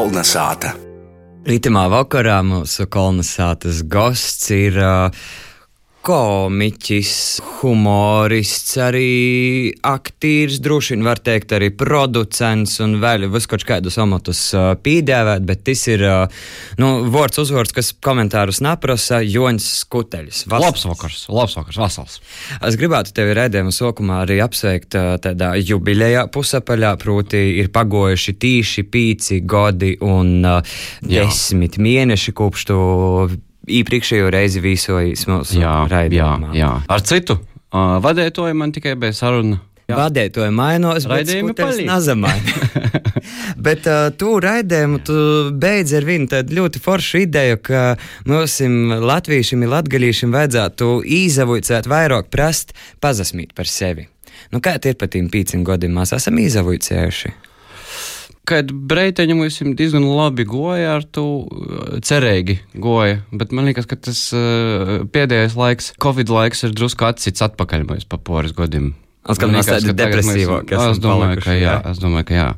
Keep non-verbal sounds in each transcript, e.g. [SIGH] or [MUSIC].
Kolnesāta. Rītamā vakarā mūsu kolonizācijas gosts ir uh, komiķis, humorists, arī aktieris, droši vien var teikt, arī producents un vēl viskaut kādus amatus uh, pīdēvēt, bet tas ir uh, nu, vārds uzvārds, kas komentārus neprasa Joņs Skuteļs. Labs vakars, labs vakars, vasals. Es gribētu tevi redzējumu sākumā arī apsveikt uh, tādā jubilejā pusapaļā, proti ir pagojuši tīši pīci gadi un uh, Jā. desmit mēneši kopš tu iepriekšējo reizi vīsojas mūsu Jā, jā, raidījumā. jā. Ar citu uh, vadētoju man tikai bija saruna. Vadētoju mainos, bet palīdz. nezamaina. [LAUGHS] bet uh, tu raidējumu, tu beidz ar vienu tādu ļoti foršu ideju, ka mums latviešiem, latgalīšiem vajadzētu īzavujcēt vairāk prast, pazasmīt par sevi. Nu, kā tie ir pat tiem pīcim gadiem, mēs esam īzavujcējuši? Kad breiteņam mums diezgan labi goja, ar to uh, cerīgi goja, bet man liekas, ka tas uh, pēdējais laiks, Covid laiks, ir drusku atsits atpakaļ mums pa poras gadiem. Atkal mēs tādi ka depresīvāki esam Es domāju, ka palikuši, jā, jā. es domāju, ka jā.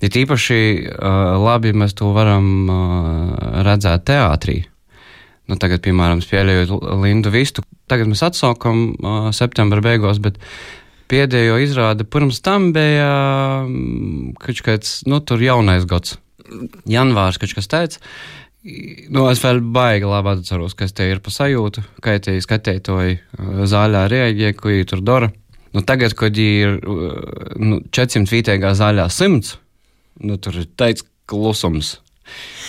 Ir īpaši uh, labi mēs to varam uh, redzēt teātrī. Nu, tagad, piemēram, spēlējot Lindu Vistu, tagad mēs atsaukam uh, septembra beigās, bet pēdējo izrādi pirms tam bija mm, kaut kāds, nu, tur jaunais gads. Janvārs kaut kas teica. Nu, es vēl baigi labi atceros, kas te ir pa sajūtu, kā te skatītoji uh, zālē reaģē, ko viņi tur dara. Nu, tagad, kad ir uh, nu, 400 vītēgā zālē 100, nu, tur ir teiks klusums.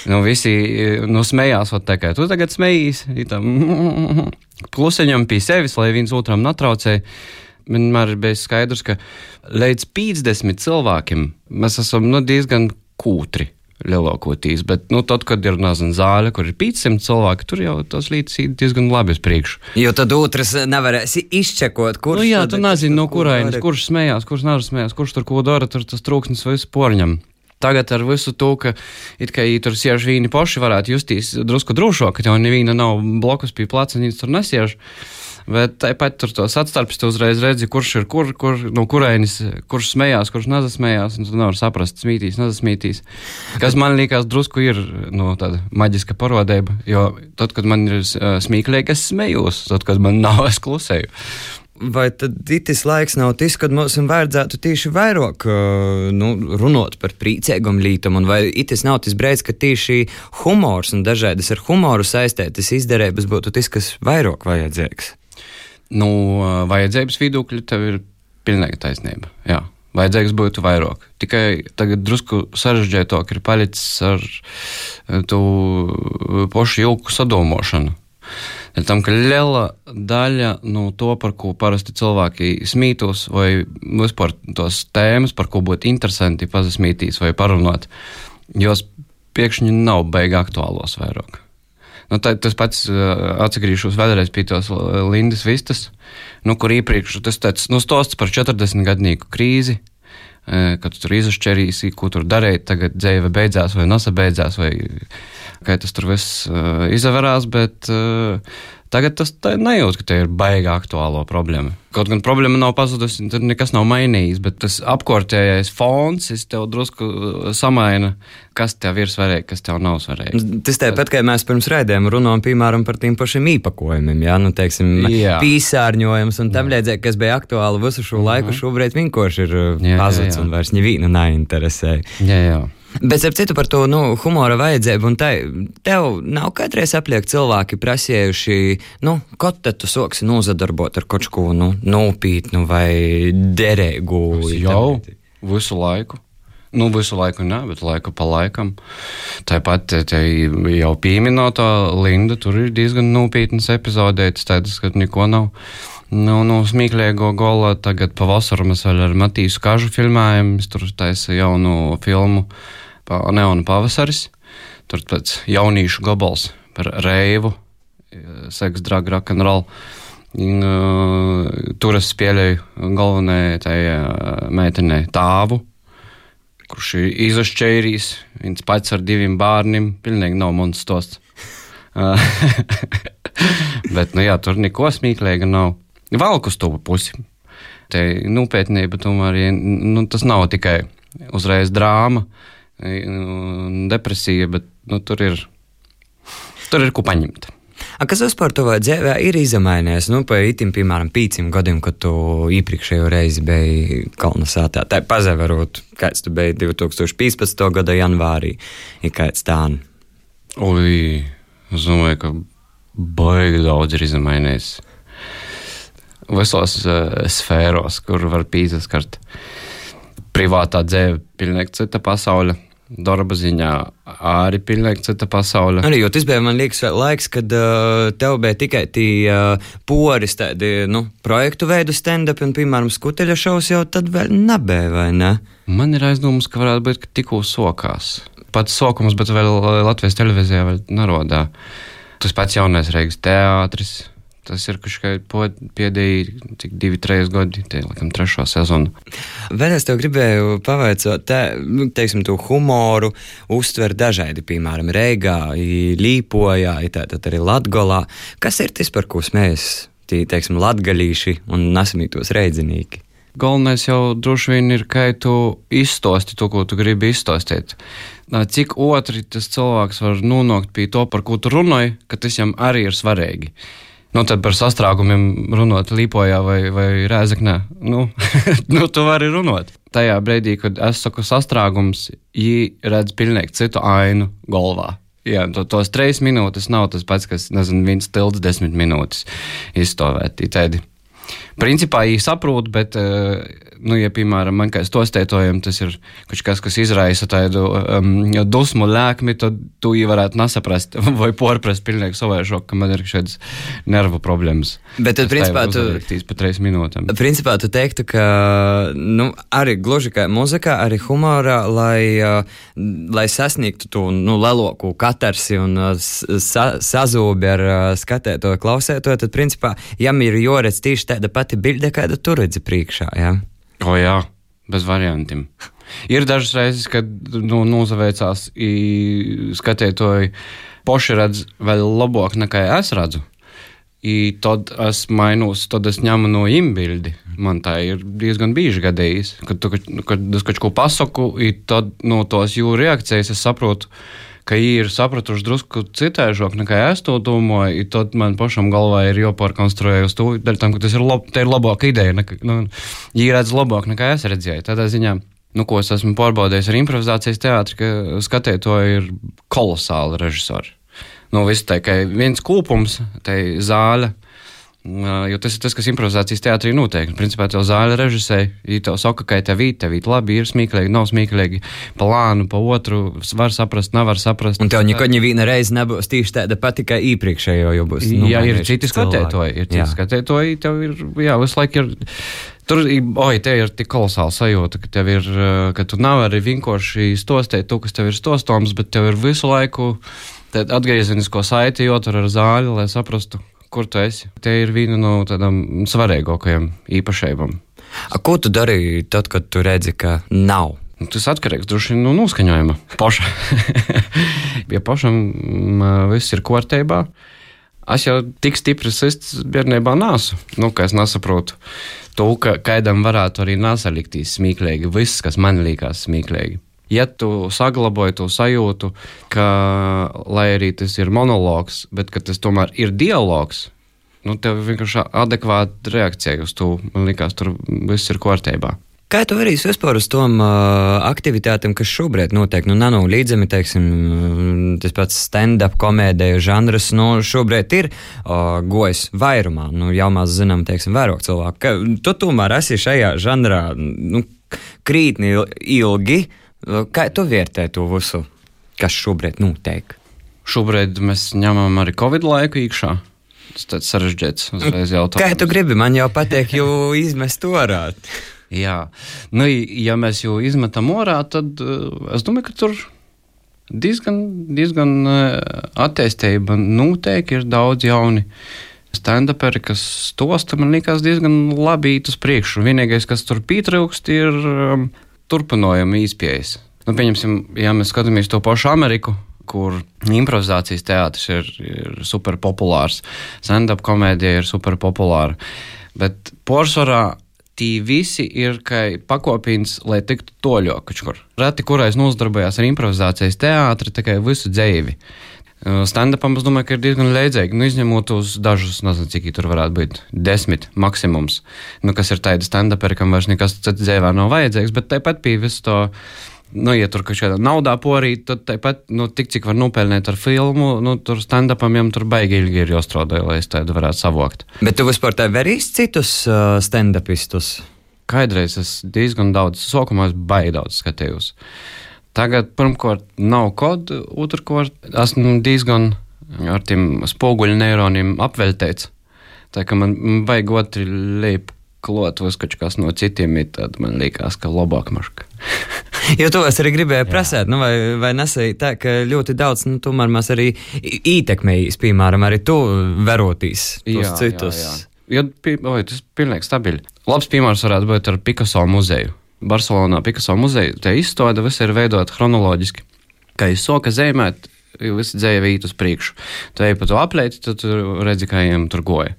Nu, visi uh, nu, smējās, ot, tā kā tu tagad smējies, [LAUGHS] klusiņam pie sevis, lai viens otram netraucēja. Vienmēr ir bijis skaidrs, ka līdz 50 cilvēkiem mēs esam nu, diezgan kūtri lielākoties. Bet, nu, tad, kad ir nezinu, zāle, kur ir 500 cilvēki, tur jau tas līdz ir diezgan labi uz priekšu. Jo tad otrs nevarēs izčekot, kurš Nu, jā, tu nezini, no kurienes, kurš smējās, kurš nesmējās, kurš tur ko dara, tur tas trūksnis vai sporņam. Tagad ar visu to, ka it kā viņi tur siež vīni paši varētu justies drusku drošāk, ka jau neviena nav blokus pie placa, viņas tur nesiež. Bet tāpat tur tos atstarpes, tu uzreiz redzi, kurš ir kur, kur no kurienes, kurš smējās, kurš nezasmējās, tu nevari saprast, smītīs, nezasmītīs. Kas man liekas, drusku ir no, tāda maģiska parodība, jo tad, kad man ir smieklīgi, es smējos, tad, kad man nav, es klusēju. Vai tad tas laiks nav tas, kad mums vajadzētu tieši vairāk nu, runāt par priecīgām lietām, un vai tas nav tas brīdis, ka tieši humors un dažādas ar humoru saistītas izdarības būtu tas, kas vairāk vajadzīgs? Nu, vajadzības viedokļi tev ir pilnīgi taisnība. Jā. Vajadzīgs būtu vairāk. Tikai tagad drusku sarežģītāk ir palicis ar to pašu ilgu sadomošanu. Dēļ tam, ka liela daļa no to, par ko parasti cilvēki smītos, vai vispār tos tēmas, par ko būtu interesanti pazasmītīs vai parunāt, jos pēkšņi nav beigā aktuālos vairāk. Nu, tā, tas pats uh, atgriežos vēlreiz pie tos uh, Lindas Vistas, nu, kur iepriekš tas tāds nu, stosts par 40 gadnieku krīzi, uh, kad tu tur izašķerīsi, ko tur darīt, tagad dzīve beidzās vai nesabeidzās, vai kā tas tur viss uh, izaverās, bet uh, tagad tas nejūt, ka te ir baigā aktuālo problēma. Kaut gan problēma nav pazudusi, tur nekas nav mainījis, bet tas apkārtējais fons, tev drusku uh, samaina, kas tev ir svarīgi, kas tev nav svarīgi. Tas tāpat, kā mēs pirms raidījuma runājām, piemēram, par tiem pašiem īpakojumiem, jā, nu, teiksim, Jā. pīsārņojums un tam līdzīgi, kas bija aktuāli visu šo laiku, šobrīd vienkārši ir uh, pazudis un vairs nevienu neinteresē. Jā, jā. Bet ar citu par to nu, humora vajadzību, un tai, tev nav kādreiz apliek cilvēki prasījuši, nu, ko tad tu soksi nozadarbot ar kaut ko nu, nopietnu vai derīgu? Es jau visu laiku. Nu, visu laiku nē, bet laiku pa laikam. Tāpat te, te jau pieminētā Linda, tur ir diezgan nopietnas epizodētas, tādas, ka neko nav. Nu, nu, smieklīgo gola tagad pavasarī mēs vēl ar Matīsu Kažu filmējam. Mēs tur taisa jaunu filmu Neona pavasaris. Tur pēc jauniešu gabals par reivu, seks, drag, rock and roll. Uh, tur es spēlēju galvenajai tai uh, meitenei tāvu, kurš ir izašķērijis. Viņš pats ar diviem bērniem. Pilnīgi nav mans stosts. Uh, [LAUGHS] Bet, nu jā, tur neko smieklīga nav. Valku to pusi. Te nopietnība tomēr, ja, nu, tas nav tikai uzreiz drāma. nu, depresija, bet nu, tur ir, tur ir ko paņemt. A, kas vispār tavā dzīvē ir izmainījies? Nu, pa itim, piemēram, pīcim gadiem, kad tu iepriekšējo reizi biji Kalnasātā. Tā pazavarot, kāds tu biji 2015. gada janvārī, ir kāds tā. Ui, es domāju, ka baigi daudz ir izmainījies. Visos uh, sfēros, kur var pīzaskart. Privātā dzīve, pilnīgi cita pasaule darba ziņā arī pilnīgi cita pasaule. Arī, jo tas bija, man liekas, laiks, kad uh, tev bija tikai tie uh, poris, tādi, nu, projektu veidu stand-up, un, piemēram, skuteļa šovs jau tad vēl nebija, vai ne? Man ir aizdomas, ka varētu būt, ka tikko sokās. Pats sokums, bet vēl Latvijas televīzijā vēl narodā. Tas pats jaunais Reigas teātris, Tas ir kaut kāds pēdējie, cik divi, trīs gadi, tie laikam trešo sezonu. Vēl es tev gribēju pavaicāt, te, nu, teiksim, to humoru uztver dažādi, piemēram, Reigā, Līpojā, tātad arī Latgolā. Kas ir tas, par ko smējas, tie, teiksim, latgalīši un nesamītos reidzinīgi? Galvenais jau droši vien ir, ka tu izstāsti to, ko tu gribi izstāstīt. Cik otri tas cilvēks var nonākt pie to, par ko tu runāji, ka tas viņam arī ir svarīgi. Nu, tad par sastrēgumiem runāt Līpojā vai, vai Rēzaknē. Nu, [LAUGHS] nu, tu vari runāt. Tajā brīdī, kad es saku sastrēgums, viņi redz pilnīgi citu ainu galvā. Jā, to, tos trīs minūtes nav tas pats, kas, nezinu, viens tilts desmit minūtes izstāvēt. Tādi Principā viņi saprot, bet, nu, ja, piemēram, man kā stostētojam, tas ir kaut kas, kas izraisa tādu um, dusmu lēkmi, tad tu jau varētu nesaprast [LAUGHS] vai porprast pilnīgi savaišo, ka man ir šādas nervu problēmas. Bet tad, principā, tu... pa trīs minūtēm. Principā tu teiktu, ka, nu, arī gluži kā muzikā, arī humorā, lai, lai sasniegtu to, nu, leloku katarsi un sa sazūbi ar skatēto, klausēto, tad, principā, jām ir joredz tieši tāda pati bilde, kādu tu redzi priekšā. Ja? O jā, bez variantiem. Ir dažas reizes, kad nu, nozavēcās skatētoji poši redz vēl labāk nekā es redzu. I tad es mainos, tad es ņemu no imbildi. Man tā ir diezgan bieži gadījis, kad, tu, kad es kaut ko pasaku, tad no tos jūras reakcijas es saprotu, ka viņi ir sapratuši drusku citēžāk nekā es to domāju, tad man pašam galvā ir jāpārkonstruē uz to, tam, ka tas ir, lab, ir labāka ideja. Nekā, nu, viņi redz labāk nekā es redzēju. Tādā ziņā. Nu, ko es esmu pārbaudījis ar improvizācijas teātri, ka skatītāji ir kolosāli režisori. Nu, viss tā kā viens kūpums, tā zāle, Jo tas ir tas, kas improvizācijas teātrī notiek. Principā tev zāle režisē, ja tev saka, ka tev ir, tev ir labi, ir smieklīgi, nav smieklīgi, pa lānu, pa otru, var saprast, nevar saprast. Un tev nekad neviena reize nebūs tieši tāda pati kā iepriekšējo, jo būs. Nu, jā, ir citi skatētoji, ir citi skatētoji, tev ir, jā, visu laiku ir. Tur te ir tik kolosāla sajūta, ka, tev ir, ka tu nevari vienkārši stostēt to, kas tev ir stostoms, bet tev ir visu laiku atgriezenisko saiti jotur ar zāli, lai saprastu, kur tu esi. Tie ir viena no tādām svarīgākajām īpašībām. Ko tu darīji tad, kad tu redzi, ka nav? Nu, tas atkarīgs droši no noskaņojuma. Paša. [LAUGHS] ja pašam viss ir kārtībā, es jau tik stiprs bērnībā nesu. Nu, es nesaprotu to, ka kādam varētu arī nesaliktīs smieklīgi viss, kas man liekas smieklīgi ja tu saglabāji to sajūtu, ka, lai arī tas ir monologs, bet tas tomēr ir dialogs, nu, tev vienkārši adekvāta reakcija uz to. Man liekas, tur viss ir kārtībā. Kā tu vari vispār uz tām uh, aktivitātēm, kas šobrīd notiek? Nu, nav līdzami, teiksim, tas pats stand-up komēdija žanrs, nu, šobrīd ir uh, gojis vairumā. Nu, jau maz zinām, teiksim, vairāk cilvēku. Ka, tu tomēr esi šajā žanrā nu, krītni ilgi. Kā tu vērtē to visu, kas šobrīd notiek? Šobrīd mēs ņemam arī Covid laiku iekšā. Tas tāds sarežģīts uzreiz jautājums. Kā tu gribi, man jau patīk, jo izmest orā. Jā, nu, ja mēs jau izmetam orā, tad uh, es domāju, ka tur diezgan, diezgan uh, attīstība notiek, ir daudz jauni stand-uperi, kas stosta, man liekas, diezgan labi iet uz priekšu. Vienīgais, kas tur pietrūkst, ir um, turpinājuma izpējas. Nu, pieņemsim, ja mēs skatāmies to pašu Ameriku, kur improvizācijas teātris ir, ir super populārs, stand-up komēdija ir super populāra. Bet porcelāna tī visi ir pakopīns, lai tiktu toļo kaut kur. Reti, kurais nodarbojās ar improvizācijas teātri, tikai visu dzīvi. Stand-upam es domāju, ka ir diezgan leidzīgi. Nu, izņemot uz dažus, nezinu, cik tur varētu būt desmit maksimums. Nu, kas ir tāda stand-uperi, kam vairs nekas cits dzīvē nav vajadzīgs, bet tāpat pie visu to. Nu, ja tur kaut kādā naudā porīt, tad tāpat, nu, tik cik var nopelnīt ar filmu, nu, tur stand-upam jau tur baigi ilgi ir jāstrādā, lai es tādu varētu savokt. Bet tu vispār tā verīs citus uh, stand-upistus? Kādreiz es diezgan daudz, sākumā es baigi daudz skatījos. Tagad, pirmkārt, nav kodu, otrkārt, esmu diezgan ar tiem spoguļu neironiem apveltēts. Tā kā man, vajag otru leju klot, vai kaut kas no citiem ir tāds, man liekas, ka labāk maška. [LAUGHS] jo to es arī gribēju prasēt, nu, vai, vai nesēji tā, ka ļoti daudz, nu, tomēr mēs arī ietekmējīs, piemēram, arī tu verotīs tos jā, citus. Jā, jā. Jo, oi, tas ir pilnīgi stabili. Labs piemērs varētu būt ar Picasso muzeju. Barcelonā Picasso muzeja. Tie izstāde viss ir veidot chronoloģiski. Kā jūs soka zīmēt, visi dzēja vīt uz priekšu. Tu ej pa to aplēti, tad redzi, kā viņiem tur goja.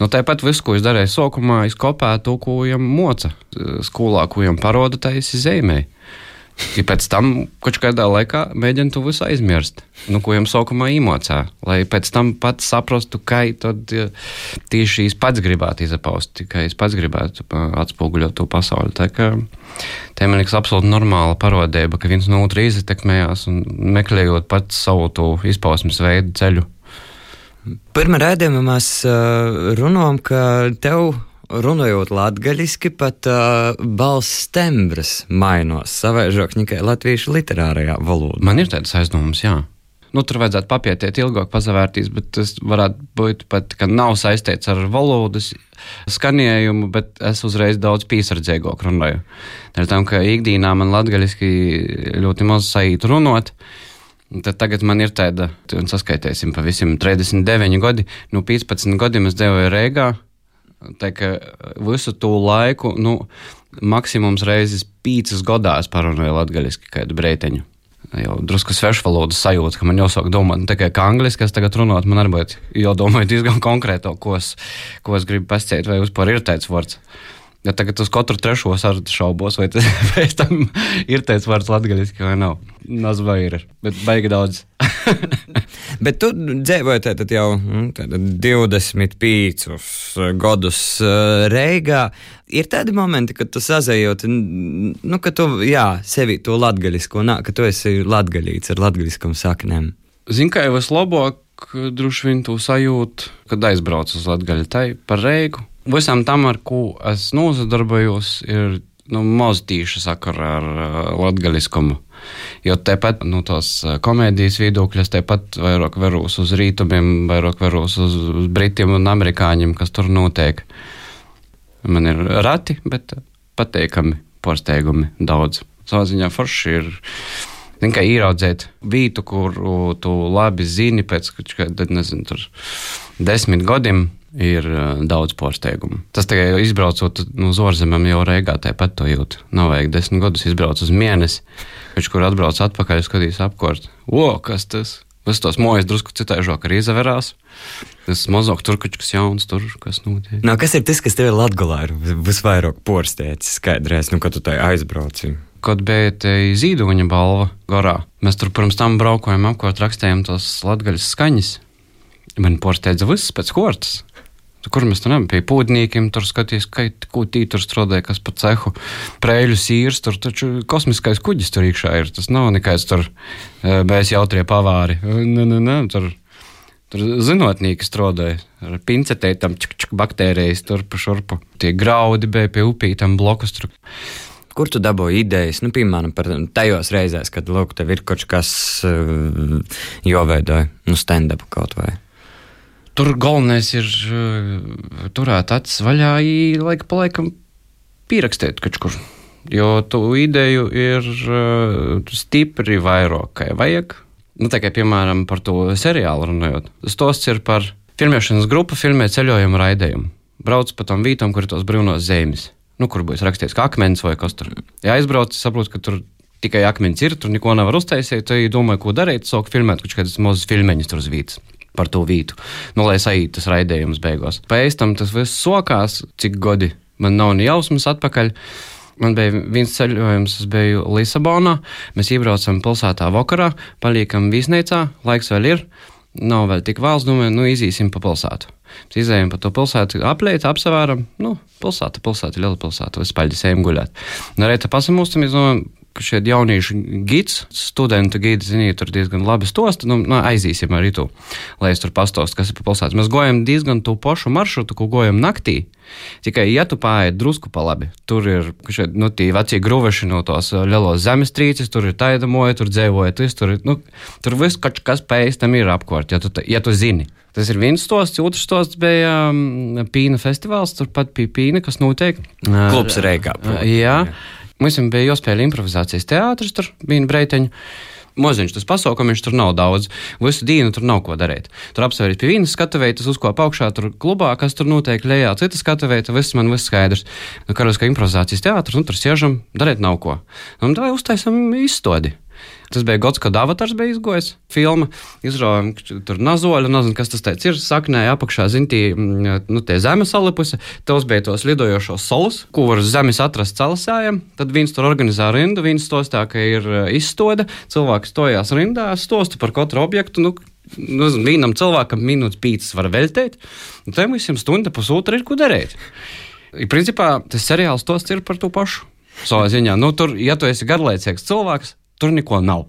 Nu, tāpat viss, ko es darīju sākumā, es kopēju to, ko viņam moca skolā, ko viņam paroda, tā es zīmēju. Ja [LAUGHS] pēc tam kaut kādā laikā mēģina to visu aizmirst, nu, ko jums sākumā iemācīja. Lai pēc tam pats saprastu, kā tieši es pats gribētu izapaust, kā es pats gribētu atspoguļot to pasauli. Tā kā tā man liekas absolūti normāla parodība, ka viens no otra iztekmējās un meklējot pats savu to izpausmes veidu ceļu. Pirmā rādījumā mēs runājam, ka tev runājot latgaļiski, pat uh, balss tembrs mainos savaižāk tikai latviešu literārajā valodā. Man ir tāds aizdoms, jā. Nu, tur vajadzētu papietiet ilgāk, pazavērtīs, bet tas varētu būt pat, ka nav saistīts ar valodas skanējumu, bet es uzreiz daudz piesardzīgāk runāju. Dēļ tam, ka ikdienā man latgaļiski ļoti maz sajūt runāt. Tad tagad man ir tāda, un saskaitēsim, pavisam 39 gadi. No 15 gadiem es dzīvoju Rīgā, Tā kā visu to laiku, nu, maksimums reizes pīcis gadā es parunāju latviešu kādu breiteņu. Jau drusku svešu valodas sajūta, ka man jāsāk domāt ne tikai angliski, kas tagad runāt, man arī būtu jādomā diezgan konkrēti, ko, es, ko es gribu pasciet, vai vispār ir tāds vārds. Ja tagad uz katru trešo sarunu šaubos, vai tas [LAUGHS] pēc tam ir tāds vārds latviešu vai nav. Nazva ir, bet baigi daudz. [LAUGHS] bet tu dzīvoji tad jau nu, 25 gadus uh, Reigā. Ir tādi momenti, kad tu sazējot, nu, ka tu jā, sevi to latgaļisko, nā, ka tu esi latgaļīts ar latgaļiskam saknēm. Zini, kā jau es labāk droši vien to sajūtu, kad aizbraucu uz Latgaļu, tai par Reigu visam tam, ar ko es nozadarbojos, ir nu, maz tīša sakara ar uh, latgaļiskumu. Jo tepat nu, uh, komēdijas viedokļus, tepat vairāk veros uz rītumiem, vairāk veros uz, uz britiem un amerikāņiem, kas tur notiek. Man ir rati, bet pateikami pārsteigumi daudz. Savā ziņā forši ir. Tikai ieraudzīt vietu, kuru tu labi zini pēc kāda, nezinu, desmit gadiem, ir daudz pārsteigumu. Tas tikai izbraucot no nu, ārzemēm, jau reigā tāpat to jūt. Nav vajag desmit gadus izbraukt uz mēnesi, viņš kur atbrauc atpakaļ, skatīs apkārt. O, kas tas? Es tos mojas drusku citaižāk arī izvērās. Tas mazāk tur kaut kas jauns, tur kas notiek. No, kas ir tas, kas tev ir latgalā ir visvairāk porstēts skaidrēs, nu, kad tu tai aizbrauci? Kad bija zīdoņa balva garā, mēs tur pirms tam braukojām apkārt, rakstījām tos latgaļas skaņas. Man porsteidza viss pēc kortas. Kur mēs tur bijām? Pie pūdniekiem tur skatījāmies, kā tī tur strādāja, kas pa cehu. Prēļu sīrs, tur taču kosmiskais kuģis tur iekšā ir. Tas nav nekāds tur bez jautrie pavāri. Nē, nē, nē, tur, tur zinātnieki strādāja ar pincetēm, baktērijas tur pa šurpu. Tie graudi bija pie upītām blokus. Tur. Kur tu dabūji idejas, nu, piemēram, par tajos reizēs, kad, lūk, tev ir kaut kas uh, jāveido, nu, stand-up kaut vai? Tur galvenais ir uh, turēt acis vaļā, laika pa laikam pierakstīt kaut kur. Jo tu ideju ir uh, stipri vairāk, kā vajag. Nu, tā kā piemēram par to seriālu runājot. Stosts ir par filmēšanas grupu, filmē ceļojumu raidījumu. Brauc pa tam vītam, kur ir tos brūnos zemes. Nu, kur būs rakstīts, ka akmens vai kas tur. Ja aizbrauc, saprot, ka tur tikai akmens ir, tur neko nevar uztaisīt. Tad domāju, ko darīt. Sāk filmēt kaut kādas mazas filmeņas tur uz vītas par to vītu. Nu, lai saītu tas raidījums beigās. Pēc tam tas viss sokās, cik gadi Man nav ne jausmas atpakaļ. Man bija viens ceļojums, es biju Lisabonā. Mēs iebraucam pilsētā vakarā, paliekam viesnīcā, laiks vēl ir. Nav vēl tik vēls, domāju, nu, izīsim pa pilsētu. Mēs izējām pa to pilsētu, aplēcām, apsvēram. Nu, pilsēta, pilsēta, liela pilsēta, vispār ejam gulēt. Un arī tā pasamūstam, es domāju, šie jauniešu gids, studentu gidi, ziniet, tur diezgan labi stosta. Nu, nu, aizīsim arī tu, lai es tur pastostu, kas ir pa pilsētas. Mēs gojam diezgan to pašu maršrutu, ko gojam naktī. Tikai, ja tu pāriet drusku pa labi, tur ir šie, nu, tie vecie grūveši no tos uh, lielos zemestrīces, tur ir taidamoja, tur dzēvoja, tur, nu, tur viss, kas pēc tam ir apkārt, ja tu, ja tu zini. Tas ir viens stosts, otrs stosts bija um, Pīna festivāls, turpat bija Pīna, kas notiek. Klubs Reigā. Uh, jā. Mums bija jāspēlē improvizācijas teātris, tur bija breiteņi. Moziņš, tas pasaukumš, tur nav daudz. Visu dienu tur nav ko darīt. Tur apsvērties pie vienas skatuves, tas uzkopā augšā, tur klubā, kas tur notiek lejā, cita skatuves, viss man viss skaidrs. Nu, Karalis, kā improvizācijas teātris, nu tur siežam, darīt nav ko. Un tā uztaisam izstādi. Tas bija gads, kad avatars bija izgojis. Filma izrādījām, tur nazoļa, nezinu, kas tas teica, ir saknēja apakšā, zintī, mm, nu, tie zemes salipusi. Tos bija tos lidojošos solus, ko var zemes atrast celasējiem. Tad viens tur organizē rindu, viens tos tā, ka ir e, izstoda, cilvēki stojās rindā, stostu par katru objektu. Nu, nu, vienam cilvēkam minūtes pīcis var veltīt, un tam visam stunda pusotra ir ko darīt. I, principā tas seriāls tos ir par to pašu. Savā ziņā, nu, tur, ja tu esi garlaicīgs cilvēks, tur neko nav.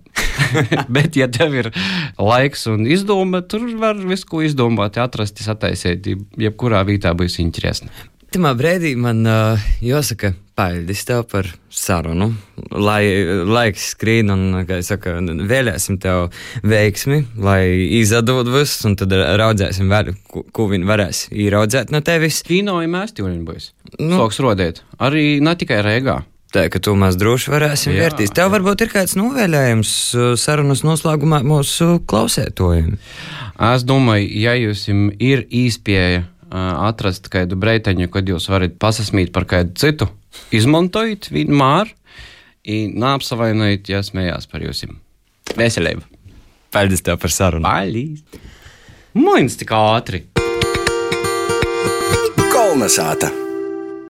[LAUGHS] Bet, ja tev ir laiks un izdoma, tur var visu ko izdomāt, atrast, sataisīt, jebkurā vietā būs interesanti. Timā brīdī man uh, jāsaka, paldies tev par sarunu. Lai laiks skrien un, kā es saku, vēlēsim tev veiksmi, lai izdod visus, un tad raudzēsim vēl, ko, ko viņi varēs ieraudzēt no tevis. Kino ir mēstījumi būs. Nu, Soks rodēt. Arī ne tikai Rīgā. Tā ka to mēs droši varēsim jā, vērtīt. Tev varbūt ir kāds novēlējums uh, sarunas noslēgumā mūsu klausētojiem. Es domāju, ja jums ir īspēja uh, atrast kādu breiteņu, kad jūs varat pasasmīt par kādu citu, izmantojiet vienmēr, un neapsavainojiet, ja smējās par jums. Veselību! Paldies tev par sarunu! Paldies! Moins tik ātri! Kolnesāta!